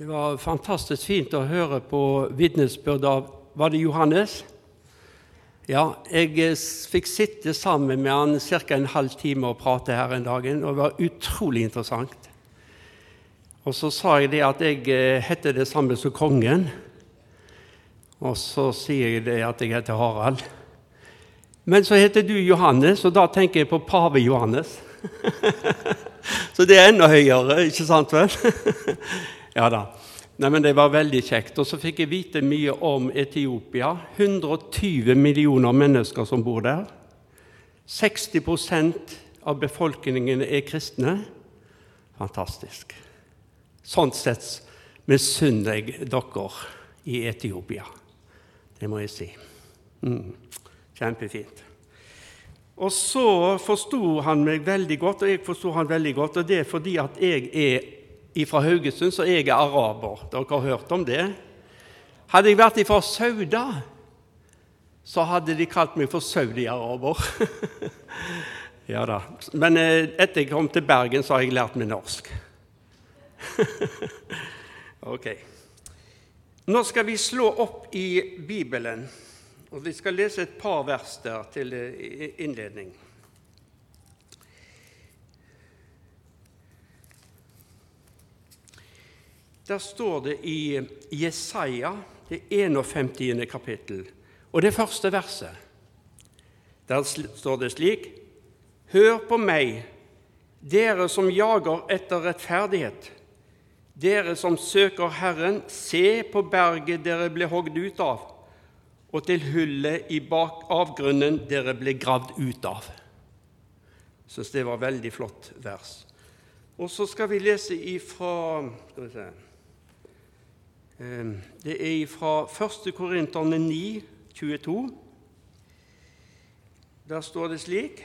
Det var fantastisk fint å høre på vitnesbyrd av Var det Johannes? Ja, jeg eh, fikk sitte sammen med han ca. en halv time og prate her en dag, og det var utrolig interessant. Og så sa jeg det at jeg eh, heter det samme som kongen. Og så sier jeg det at jeg heter Harald. Men så heter du Johannes, og da tenker jeg på pave Johannes. så det er enda høyere, ikke sant vel? Ja da. Nei, men Det var veldig kjekt. Og så fikk jeg vite mye om Etiopia. 120 millioner mennesker som bor der. 60% av befolkningen er kristne. Fantastisk. Sånn sett misunner jeg dere i Etiopia. Det må jeg si. Mm. Kjempefint. Og så forsto han meg veldig godt, og jeg forsto han veldig godt. Og det er fordi at jeg er fra Haugesund, så jeg er araber. Dere har hørt om det? Hadde jeg vært fra Sauda, så hadde de kalt meg for saudi-araber. ja da. Men eh, etter jeg kom til Bergen, så har jeg lært meg norsk. ok. Nå skal vi slå opp i Bibelen, og vi skal lese et par vers der til eh, innledning. Der står det i Jesaja, det 51. kapittel, og det første verset. Der står det slik.: Hør på meg, dere som jager etter rettferdighet, dere som søker Herren, se på berget dere ble hogd ut av, og til hullet i bak avgrunnen dere ble gravd ut av. Jeg syns det var veldig flott vers. Og så skal vi lese ifra skal vi se, det er fra 1. Korinterne 9, 22. Der står det slik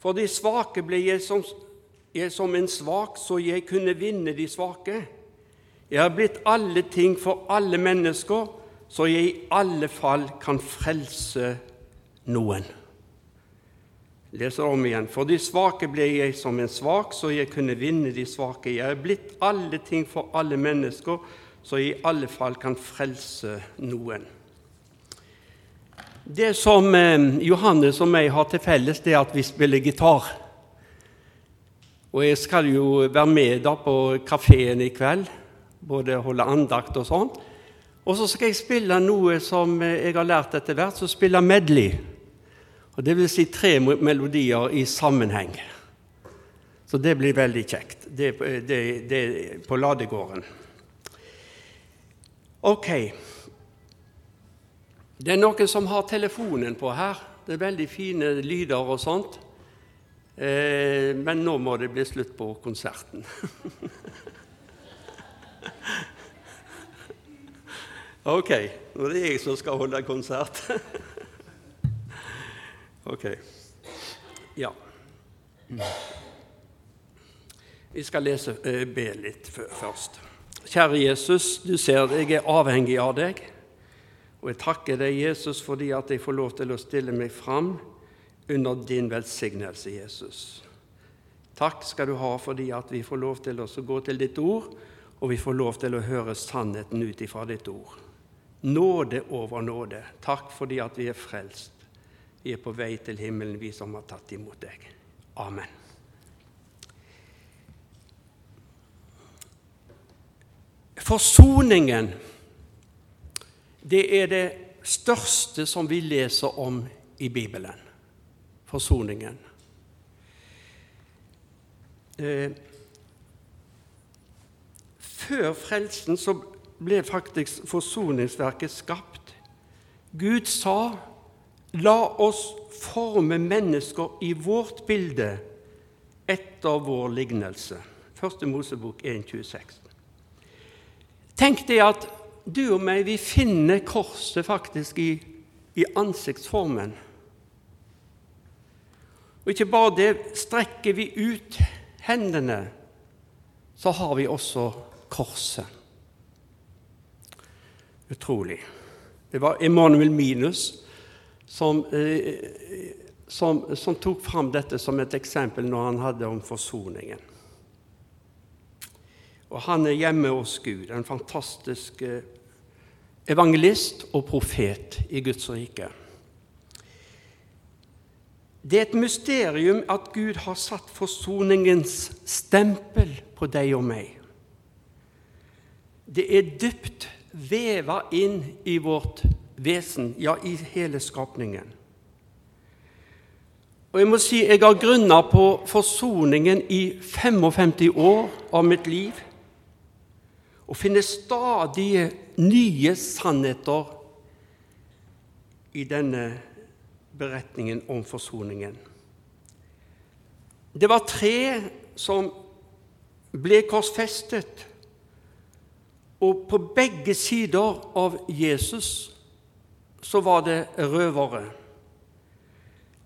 For de svake ble jeg som, jeg som en svak, så jeg kunne vinne de svake. Jeg har blitt alle ting for alle mennesker, så jeg i alle fall kan frelse noen. leser om igjen. For de svake ble jeg som en svak, så jeg kunne vinne de svake. Jeg har blitt alle ting for alle mennesker, så i alle fall kan frelse noen. Det som eh, Johannes og meg har til felles, det er at vi spiller gitar. Og jeg skal jo være med da på kafeen i kveld, både holde andakt og sånn. Og så skal jeg spille noe som jeg har lært etter hvert, så spille medley. Og Det vil si tre melodier i sammenheng. Så det blir veldig kjekt. Det, det, det på ladegården. Ok. Det er noen som har telefonen på her. Det er veldig fine lyder og sånt. Eh, men nå må det bli slutt på konserten. ok, nå er det jeg som skal holde konsert. ok. Ja. Vi skal lese, eh, be litt først. Kjære Jesus, du ser jeg er avhengig av deg. Og jeg takker deg, Jesus, fordi at jeg får lov til å stille meg fram under din velsignelse, Jesus. Takk skal du ha fordi at vi får lov til å gå til ditt ord, og vi får lov til å høre sannheten ut ifra ditt ord. Nåde over nåde. Takk fordi at vi er frelst. Vi er på vei til himmelen, vi som har tatt imot deg. Amen. Forsoningen, det er det største som vi leser om i Bibelen. Forsoningen. Eh, før frelsen så ble faktisk forsoningsverket skapt. Gud sa, 'La oss forme mennesker i vårt bilde etter vår lignelse'. Første Mosebok 1,26. Tenk deg at du og meg vi finner korset faktisk i, i ansiktsformen. Og ikke bare det, strekker vi ut hendene, så har vi også korset. Utrolig. Det var Emanuel Minus som, eh, som, som tok fram dette som et eksempel når han hadde om forsoningen. Og han er hjemme hos Gud, en fantastisk eh, evangelist og profet i Guds rike. Det er et mysterium at Gud har satt forsoningens stempel på deg og meg. Det er dypt veva inn i vårt vesen, ja, i hele skapningen. Og jeg må si jeg har grunna på forsoningen i 55 år av mitt liv og finner stadig nye sannheter i denne beretningen om forsoningen. Det var tre som ble korsfestet, og på begge sider av Jesus så var det røvere.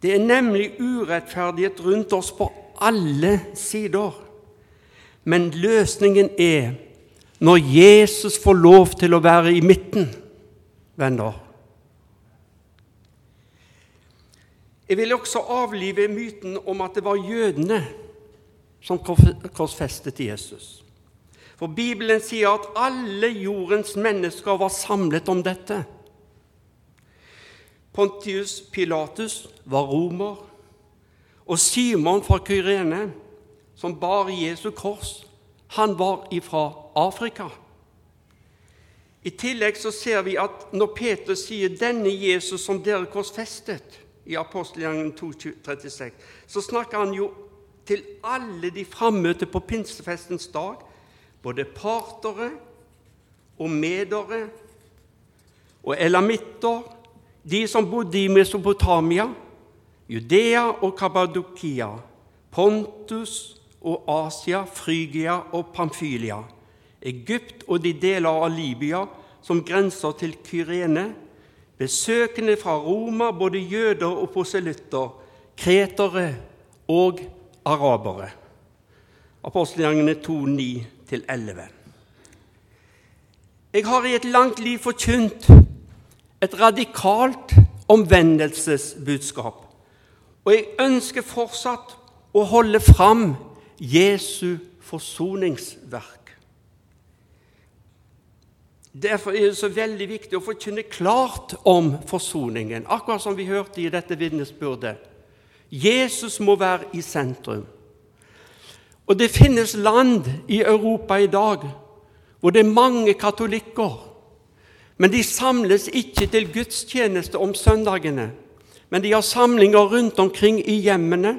Det er nemlig urettferdighet rundt oss på alle sider. Men løsningen er når Jesus får lov til å være i midten, venner. Jeg vil også avlive myten om at det var jødene som korsfestet Jesus. For Bibelen sier at alle jordens mennesker var samlet om dette. Pontius Pilatus var romer, og Simon fra Kyrene, som bar Jesu kors, han var ifra Afrika. I tillegg så ser vi at når Peter sier 'denne Jesus som dere korsfestet', i apostelgjengen 2.36, så snakker han jo til alle de frammøtte på pinsefestens dag, både partere og medere og elamitter, de som bodde i Mesopotamia, Judea og Kabadokia, Pontus og Asia, Frygia og Pamfylia, Egypt og de deler av Libya som grenser til Kyrene, besøkende fra Roma, både jøder og proselytter, kretere og arabere. Apostelgjengene 2.9-11. Jeg har i et langt liv forkynt et radikalt omvendelsesbudskap, og jeg ønsker fortsatt å holde fram Jesu forsoningsverk. Derfor er det så veldig viktig å forkynne klart om forsoningen, akkurat som vi hørte i dette vitnesbyrdet. Jesus må være i sentrum. Og det finnes land i Europa i dag hvor det er mange katolikker, men de samles ikke til gudstjeneste om søndagene. Men de har samlinger rundt omkring i hjemmene.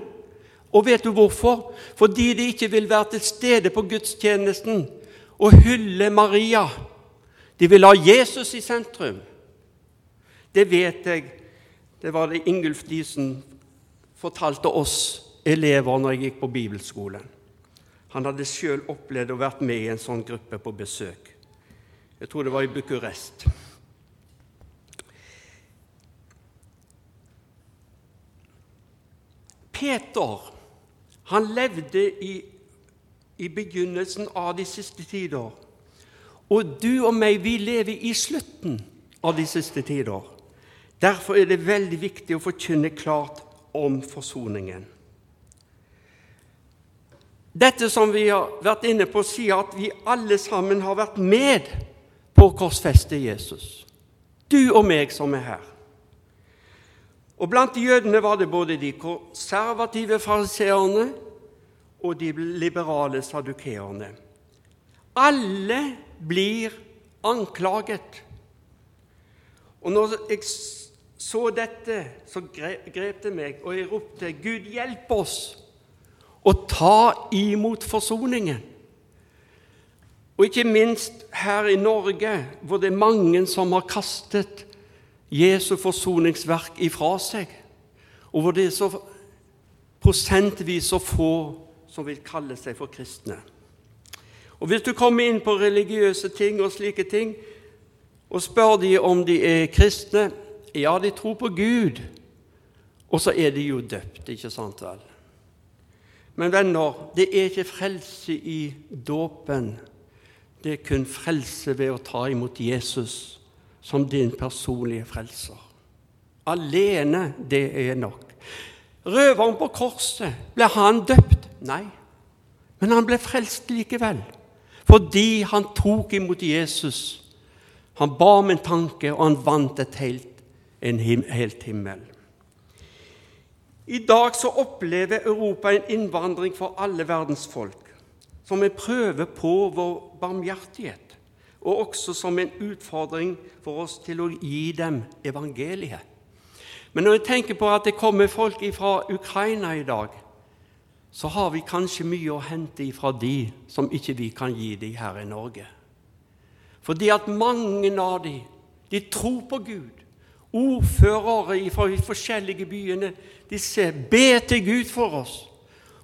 Og vet du hvorfor? Fordi de ikke vil være til stede på gudstjenesten og hylle Maria de vil ha Jesus i sentrum. Det vet jeg. Det var det Ingulf Diesen fortalte oss elever når jeg gikk på bibelskolen. Han hadde sjøl opplevd å vært med i en sånn gruppe på besøk. Jeg tror det var i Bucuresti. Peter han levde i, i begynnelsen av de siste tider. Og du og meg, vi lever i slutten av de siste tider. Derfor er det veldig viktig å forkynne klart om forsoningen. Dette som vi har vært inne på, sier at vi alle sammen har vært med på å korsfeste Jesus. Du og meg som er her. Og Blant jødene var det både de konservative fariseerne og de liberale sadukeerne. Alle blir anklaget. Og når jeg så dette, så grep det meg, og jeg ropte, 'Gud, hjelp oss å ta imot forsoningen'. Og ikke minst her i Norge, hvor det er mange som har kastet Jesu forsoningsverk ifra seg, og hvor det er så prosentvis så få som vil kalle seg for kristne. Og Hvis du kommer inn på religiøse ting og slike ting og spør de om de er kristne Ja, de tror på Gud, og så er de jo døpt, ikke sant vel? Men venner, det er ikke frelse i dåpen. Det er kun frelse ved å ta imot Jesus som din personlige frelser. Alene, det er nok. Røveren på korset, ble han døpt? Nei, men han ble frelst likevel. Fordi han tok imot Jesus. Han ba om en tanke, og han vant helt, en him, helt himmel. I dag så opplever Europa en innvandring for alle verdens folk, som en prøve på vår barmhjertighet, og også som en utfordring for oss til å gi dem evangeliet. Men når jeg tenker på at det kommer folk fra Ukraina i dag, så har vi kanskje mye å hente ifra de som ikke vi kan gi de her i Norge. Fordi at mange av de, de tror på Gud. Ordførere fra de forskjellige byene de ser be til Gud for oss.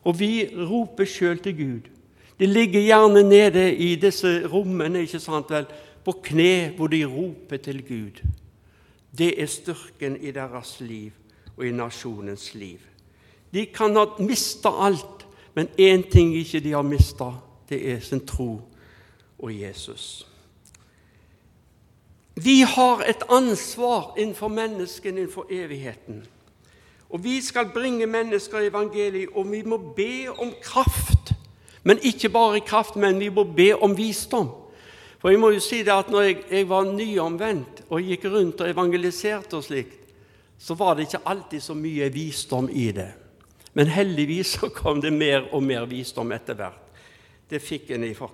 Og vi roper sjøl til Gud. De ligger gjerne nede i disse rommene ikke sant vel, på kne hvor de roper til Gud. Det er styrken i deres liv og i nasjonens liv. De kan ha mista alt, men én ting ikke de har mista, det er sin tro og Jesus. Vi har et ansvar innenfor menneskene innenfor evigheten. Og Vi skal bringe mennesker i evangeliet, og vi må be om kraft. Men ikke bare kraft, men vi må be om visdom. For jeg må jo si det at når jeg, jeg var nyomvendt og gikk rundt og evangeliserte og slikt, så var det ikke alltid så mye visdom i det. Men heldigvis så kom det mer og mer visdom etter hvert. Det fikk en fra,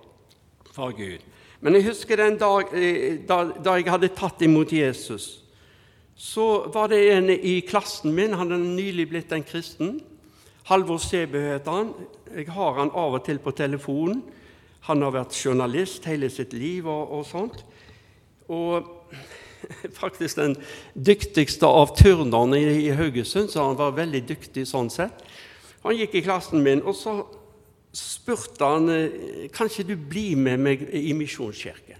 fra Gud. Men jeg husker den dag eh, da, da, jeg hadde tatt imot Jesus. Så var det en i klassen min, han hadde nylig blitt en kristen. Halvor Sebø het han. Jeg har han av og til på telefonen. Han har vært journalist hele sitt liv og, og sånt. Og faktisk den dyktigste av turnerne i, Haugesund, så han var veldig dyktig sånn sett. Han gikk i klassen min, og så spurte han kan kanskje du blir med meg i Misjonskirken.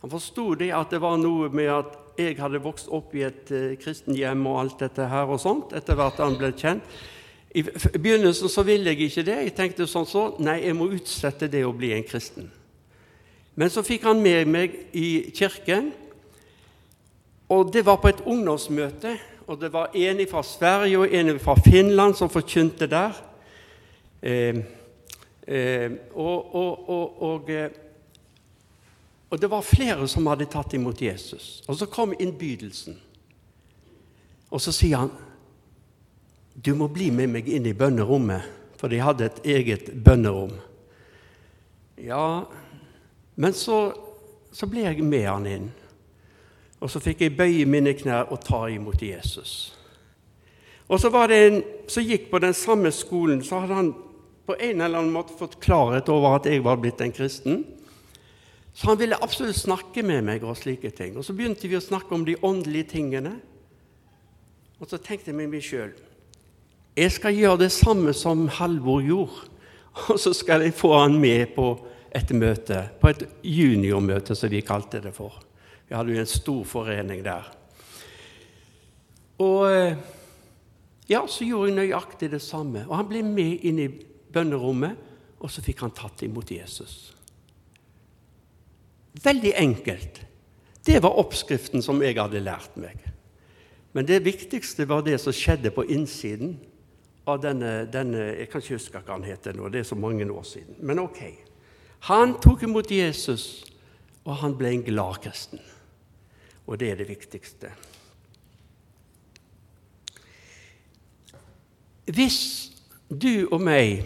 Han forsto det at det var noe med at jeg hadde vokst opp i et uh, kristenhjem og alt dette her og sånt, etter hvert han ble kjent. I begynnelsen så ville jeg ikke det. Jeg tenkte sånn så, nei, jeg må utsette det å bli en kristen. Men så fikk han med meg i kirken, og det var på et ungdomsmøte og det var en fra Sverige og en fra Finland som forkynte der. Eh, eh, og, og, og, eh, og, det var flere som hadde tatt imot Jesus. Og så kom innbydelsen. Og så sier han, 'Du må bli med meg inn i bønnerommet', for de hadde et eget bønnerom. Ja, men så, så ble jeg med han inn. Og så fikk jeg bøye mine knær og ta imot Jesus. Og så var det en som gikk på den samme skolen, så hadde han på en eller annen måte fått klarhet over at jeg var blitt en kristen. Så han ville absolutt snakke med meg og slike ting. Og så begynte vi å snakke om de åndelige tingene. Og så tenkte jeg med meg sjøl jeg skal gjøre det samme som Halvor gjorde. Og så skal jeg få han med på et møte, på et juniormøte, som vi kalte det for. Vi hadde jo en stor forening der. Og eh, ja, så gjorde jeg nøyaktig det samme. Og han ble med inn i bønnerommet, og så fikk han tatt imot Jesus. Veldig enkelt. Det var oppskriften som jeg hadde lært meg. Men det viktigste var det som skjedde på innsiden av denne, denne Jeg kan ikke huske hva han heter nå, det er så mange år siden. Men ok. Han tok imot Jesus, og han ble en glad kristen og det er det viktigste. Hvis du og meg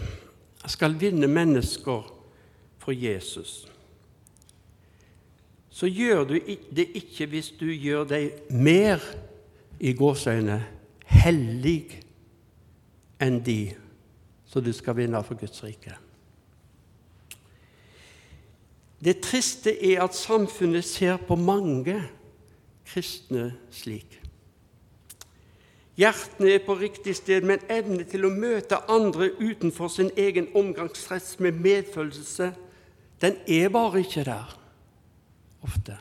skal vinne mennesker for Jesus, så gjør du det ikke hvis du gjør deg mer i gåseøyne hellig enn de som du skal vinne for Guds rike. Det triste er at samfunnet ser på mange kristne slik. Hjertene er på riktig sted, men evne til å møte andre utenfor sin egen omgangskrets med medfølelse, den er bare ikke der ofte.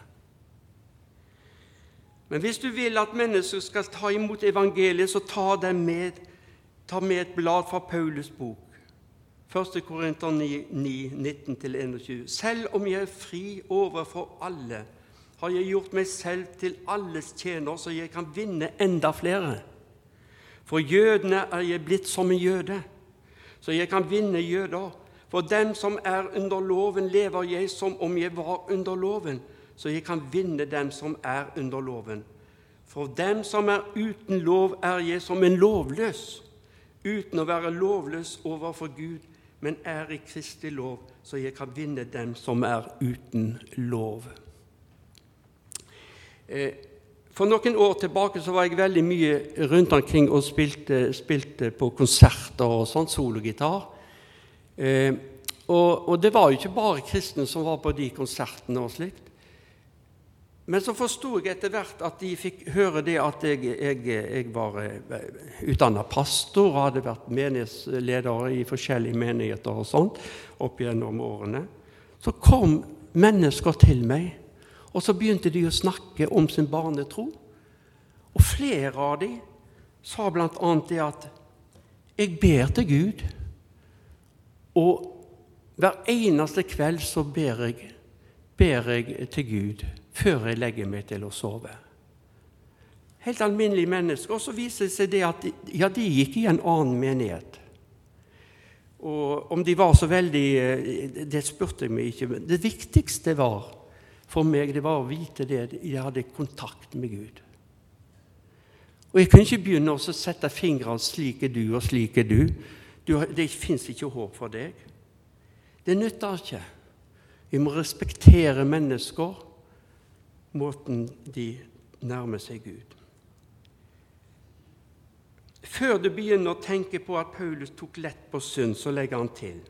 Men hvis du vil at mennesker skal ta imot evangeliet, så ta dem med, ta med et blad fra Paulus bok. 1. Korinter 9, 9 19-21. Selv om jeg er fri overfor alle, har jeg gjort meg selv til alles tjener, så jeg kan vinne enda flere. For jødene er jeg blitt som en jøde, så jeg kan vinne jøder. For dem som er under loven, lever jeg som om jeg var under loven, så jeg kan vinne dem som er under loven. For dem som er uten lov, er jeg som en lovløs, uten å være lovløs overfor Gud, men er i Kristi lov, så jeg kan vinne dem som er uten lov. Eh, for noen år tilbake så var jeg veldig mye rundt omkring og spilte, spilte på konserter og sånn, sologitar. Eh, og, og, det var jo ikke bare kristne som var på de konsertene og slikt. Men så forsto jeg etter hvert at de fikk høre det at jeg, jeg, jeg var eh, utdanna pastor og hadde vært menighetsleder i forskjellige menigheter og sånt opp gjennom årene. Så kom mennesker til meg, og så begynte de å snakke om sin barnetro. Og flere av dem sa bl.a. det at jeg ber til Gud, og hver eneste kveld så ber jeg, ber jeg til Gud før jeg legger meg til å sove. Helt alminnelige mennesker. Og så viser det seg det at ja, de gikk i en annen menighet. Og om de var så veldig eh, Det spurte jeg meg ikke. Men Det viktigste var for meg det var å vite det jeg hadde kontakt med Gud. Og Jeg kunne ikke begynne å sette fingrene 'slik er du, og slik er du'. du det fins ikke håp for deg. Det nytter ikke. Vi må respektere mennesker måten de nærmer seg Gud. Før du begynner å tenke på at Paulus tok lett på synd, så legger han til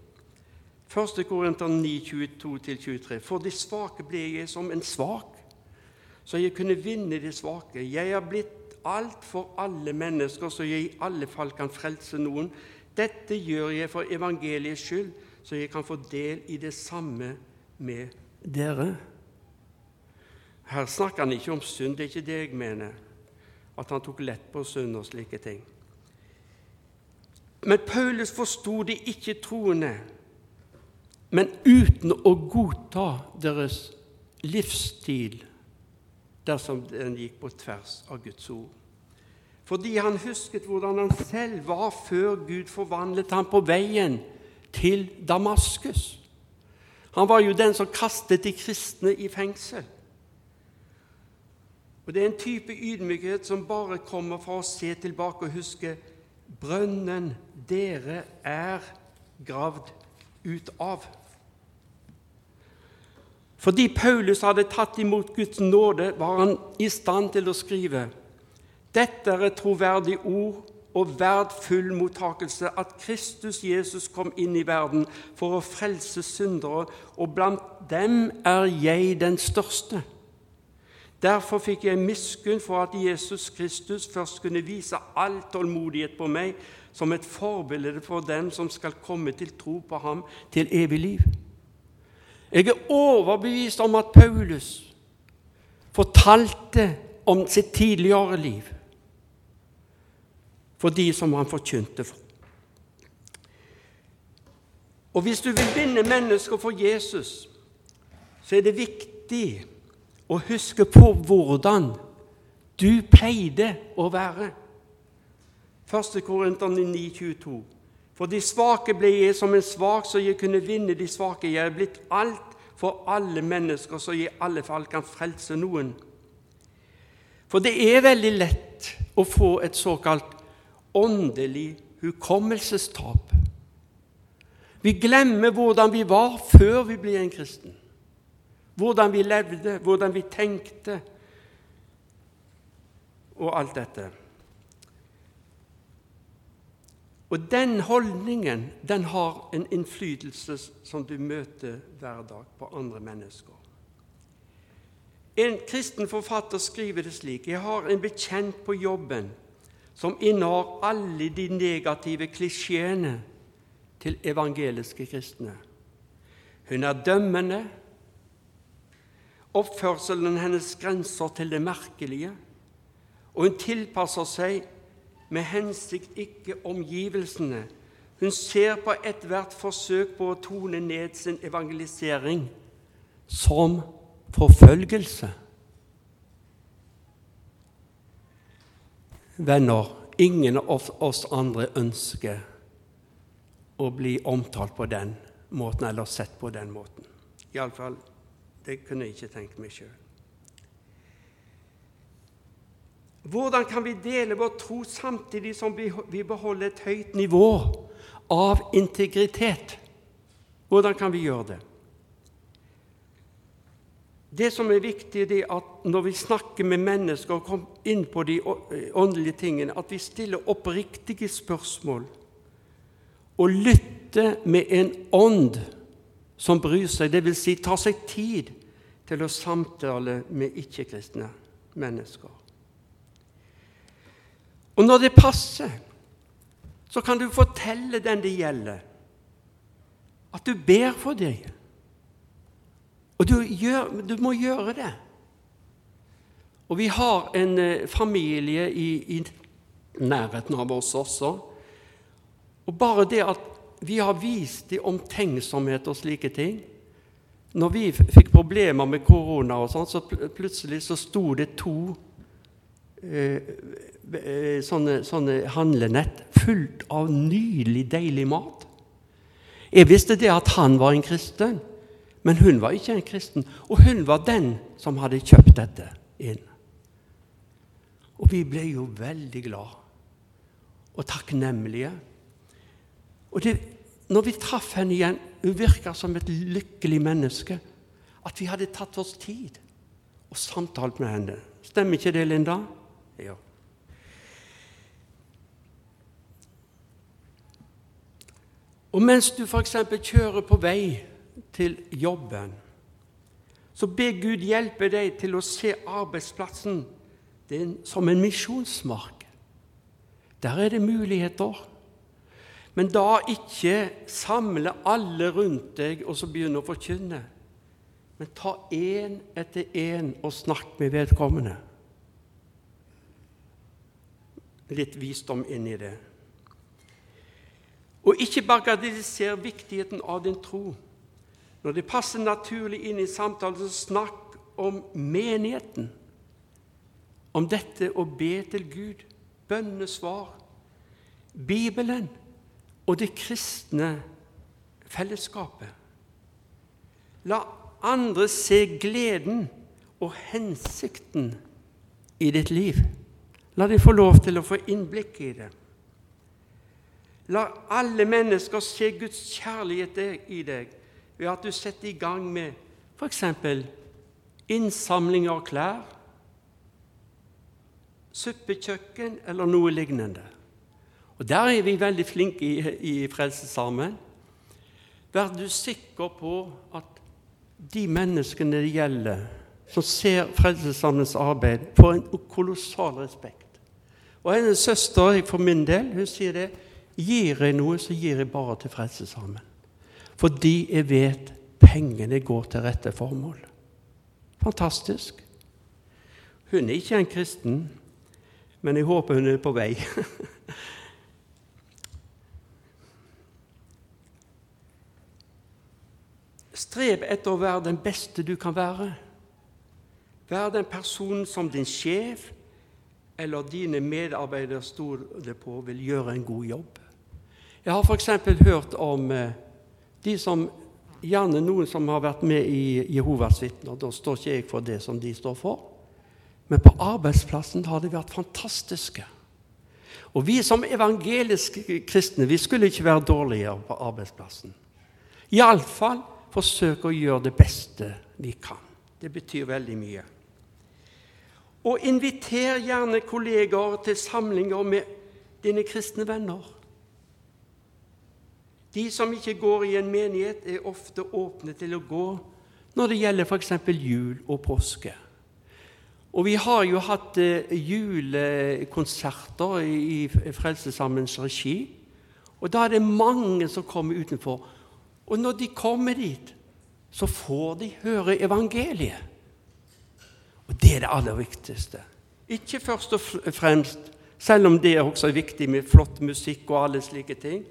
1. Korinter 9, 22-23.: For de svake ble jeg som en svak, så jeg kunne vinne de svake. Jeg er blitt alt for alle mennesker, så jeg i alle fall kan frelse noen. Dette gjør jeg for evangeliets skyld, så jeg kan få del i det samme med dere. Her snakker han ikke om synd, det er ikke det jeg mener, at han tok lett på synd og slike ting. Men Paulus forsto de ikke troende, men uten å godta deres livsstil dersom den gikk på tvers av Guds ord. Fordi han husket hvordan han selv var før Gud forvandlet ham på veien til Damaskus. Han var jo den som kastet de kristne i fengsel. Og Det er en type ydmykhet som bare kommer fra å se tilbake og huske brønnen dere er gravd ut av. Fordi Paulus hadde tatt imot Guds nåde, var han i stand til å skrive dette er et troverdig ord og verd full mottakelse at Kristus Jesus kom inn i verden for å frelse syndere, og blant dem er jeg den største. Derfor fikk jeg miskunn for at Jesus Kristus først kunne vise all tålmodighet på meg som et forbilde for dem som skal komme til tro på ham til evig liv. Jeg er overbevist om at Paulus fortalte om sitt tidligere liv for de som han forkynte for. Og Hvis du vil vinne mennesker for Jesus, så er det viktig å huske på hvordan du pleide å være. 1. Korinterne 9,22. For de svake ble jeg som en svak, så jeg kunne vinne de svake. Jeg er blitt alt for alle mennesker, så jeg i alle fall kan frelse noen. For det er veldig lett å få et såkalt åndelig hukommelsestap. Vi glemmer hvordan vi var før vi ble en kristen hvordan vi levde, hvordan vi tenkte, og alt dette. Og den holdningen den har en innflytelse som du møter hver dag på andre mennesker. En kristen forfatter skriver det slik.: Jeg har en bekjent på jobben som innehar alle de negative klisjeene til evangeliske kristne. Hun er dømmende, oppførselen hennes grenser til det merkelige, og hun tilpasser seg med hensikt ikke omgivelsene. Hun ser på ethvert forsøk på å tone ned sin evangelisering som forfølgelse. Venner, ingen av oss andre ønsker å bli omtalt på den måten, eller sett på den måten. Iallfall, det kunne jeg ikke tenkt meg sjøl. Hvordan kan vi dele vår tro samtidig som vi beholder et høyt nivå av integritet? Hvordan kan vi gjøre det? Det som er viktig, er at når vi snakker med mennesker og kommer inn på de åndelige tingene, at vi stiller oppriktige spørsmål og lytter med en ånd som bryr seg, dvs. Si, tar seg tid til å samtale med ikke-kristne mennesker. Og når det passer, så kan du fortelle den det gjelder, at du ber for deg. Og du, gjør, du, må gjøre det. Og vi har en eh, familie i, i, nærheten av oss også. Og bare det at vi har vist dem omtenksomhet og slike ting Når vi fikk problemer med korona, og sånt, så plutselig så sto det to sånne, sånne handlenett fullt av nydelig, deilig mat. Jeg visste det at han var en kristen. Men hun var ikke en kristen, og hun var den som hadde kjøpt dette inn. Og vi ble jo veldig glad og takknemlige. Og det, når vi traff henne igjen, hun virka som et lykkelig menneske. At vi hadde tatt oss tid og samtalt med henne. Stemmer ikke det, Linda? Ja. Og mens du f.eks. kjører på vei til jobben, så be Gud hjelpe deg til å se arbeidsplassen som en misjonsmark. Der er det muligheter. Men da ikke samle alle rundt deg og så begynne å forkynne. Men ta én etter én og snakk med vedkommende. Litt visdom inn i det. Og ikke bagatelliser viktigheten av din tro. Når det passer naturlig inn i samtalen, så snakk om menigheten. Om dette å be til Gud, bønnesvar, Bibelen og det kristne fellesskapet. La andre se gleden og hensikten i ditt liv. La dem få lov til å få innblikk i det. La alle mennesker se Guds kjærlighet i deg ved at du setter i gang med f.eks. innsamling av klær, suppekjøkken eller noe lignende. Og Der er vi veldig flinke i, i Frelsesarmen. Vær du sikker på at de menneskene det gjelder, som ser Frelsesarmens arbeid, får en kolossal respekt. Og hennes søster for min del hun sier det gir jeg noe, så gir jeg bare til Frelsesarmen. fordi jeg vet pengene går til rette formål. Fantastisk. Hun er ikke en kristen, men jeg håper hun er på vei. Streb etter å være den beste du kan være. Vær den personen som din sjef eller dine medarbeidere stoler på vil gjøre en god jobb. Jeg har f.eks. hørt om eh, de som, Gjerne noen som har vært med i Jehovas vitner. Da står ikke jeg for det som de står for. Men på arbeidsplassen har de vært fantastiske. Og vi som evangeliske kristne vi skulle ikke være dårligere på arbeidsplassen. Iallfall forsøke å gjøre det beste vi kan. Det betyr veldig mye. Og inviter gjerne kollegaer til samlinger med dine kristne venner. De som ikke går i en menighet, er ofte åpne til å gå når det gjelder f.eks. jul og påske. Og vi har jo hatt eh, julekonserter i Frelsesarmeens regi. Og da er det mange som kommer utenfor. Og når de kommer dit, så får de høre evangeliet. Det er det aller viktigste. Ikke først og fremst, selv om det er også viktig med flott musikk og alle slike ting,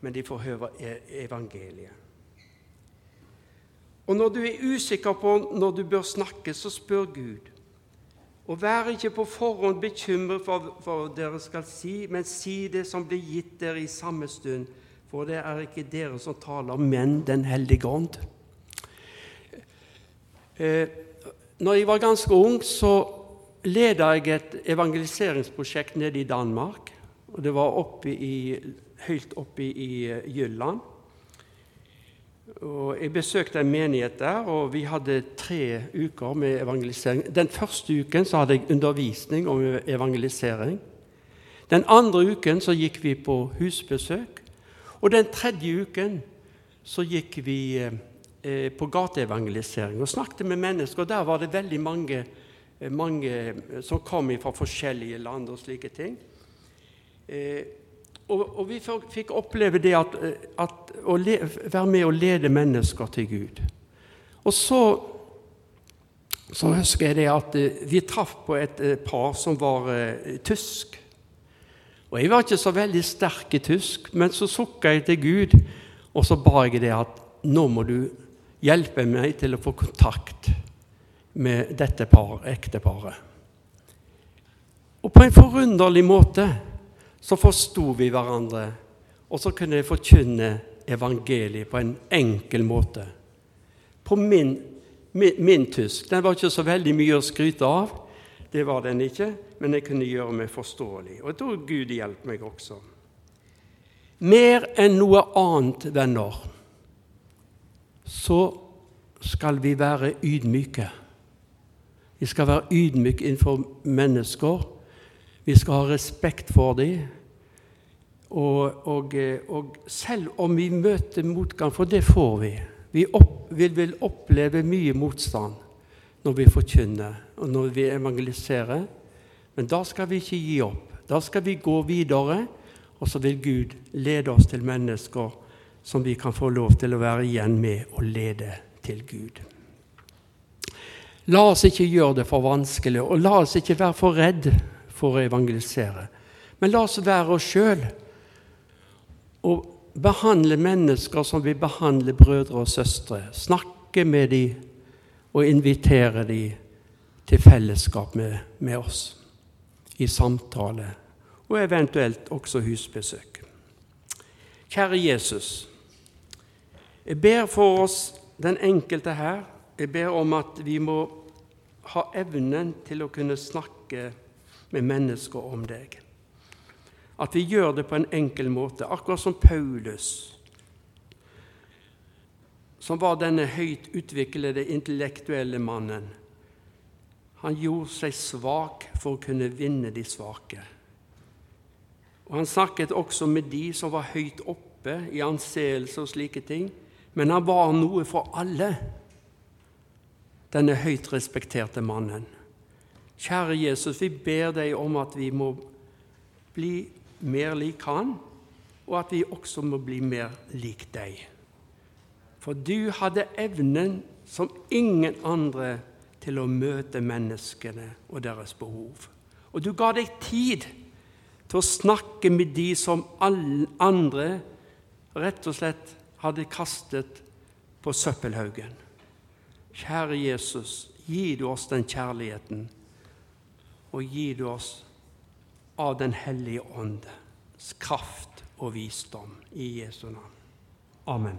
men de får høre e- evangeliet. Og når du er usikker på når du bør snakke, så spør Gud. Og vær ikke på forhånd bekymret for hva dere skal si, men si det som blir gitt dere i samme stund, For det er ikke dere som taler, men Den hellige ånd. Eh, når jeg var ganske ung, så leda jeg et evangeliseringsprosjekt nede i Danmark. og Det var oppe i, høyt oppe i eh, Jylland. Og jeg besøkte en menighet der, og vi hadde tre uker med evangelisering. Den første uken så hadde jeg undervisning om evangelisering. Den andre uken så gikk vi på husbesøk. Og den tredje uken så gikk vi eh, på gateevangelisering og snakket med mennesker. og Der var det veldig mange, eh, mange som kom fra forskjellige land og slike ting. Eh, og, og, vi fikk oppleve det at, eh, at å le, være med og lede mennesker til Gud. Og så, så husker jeg det at eh, vi traff på et eh, par som var tysk. Og Jeg var ikke så veldig sterk i tysk, men så sukka jeg til Gud, og så ba jeg det at nå må du hjelpe meg til å få kontakt med dette par, ekteparet. Og på en forunderlig måte så forsto vi hverandre, og så kunne jeg forkynne evangeliet på en enkel måte. På min, min, min, tysk. Den var ikke så veldig mye å skryte av, det var den ikke, men jeg kunne gjøre meg forståelig. Og jeg tror Gud hjelper meg også. Mer enn noe annet, venner, så skal vi være ydmyke. Vi skal være ydmyke innenfor mennesker vi skal ha respekt for dem. Og, og, og, selv om vi møter motgang, for det får vi Vi opp, vil, vil oppleve mye motstand når vi forkynner og når vi evangeliserer. Men da skal vi ikke gi opp. Da skal vi gå videre, og så vil Gud lede oss til mennesker som vi kan få lov til å være igjen med og lede til Gud. La oss ikke gjøre det for vanskelig, og la oss ikke være for redd for å evangelisere. Men la oss være oss sjøl og behandle mennesker som vi behandler brødre og søstre. Snakke med dem og invitere dem til fellesskap med, med oss i samtale, og eventuelt også husbesøk. Kjære Jesus. Jeg ber for oss, den enkelte her, jeg ber om at vi må ha evnen til å kunne snakke med mennesker om deg. At vi gjør det på en enkel måte, akkurat som Paulus, som var denne høyt utviklede intellektuelle mannen. Han gjorde seg svak for å kunne vinne de svake. Og Han snakket også med de som var høyt oppe i anseelse og slike ting, men han var noe for alle, denne høyt respekterte mannen. Kjære Jesus, vi ber deg om at vi må bli mer lik Han, og at vi også må bli mer lik deg. For du hadde evnen som ingen andre til å møte menneskene og deres behov. Og du ga deg tid til å snakke med de som alle andre rett og slett hadde kastet på søppelhaugen. Kjære Jesus, gi du oss den kjærligheten og gi du oss av Den hellige åndes kraft og visdom i Jesu navn. Amen.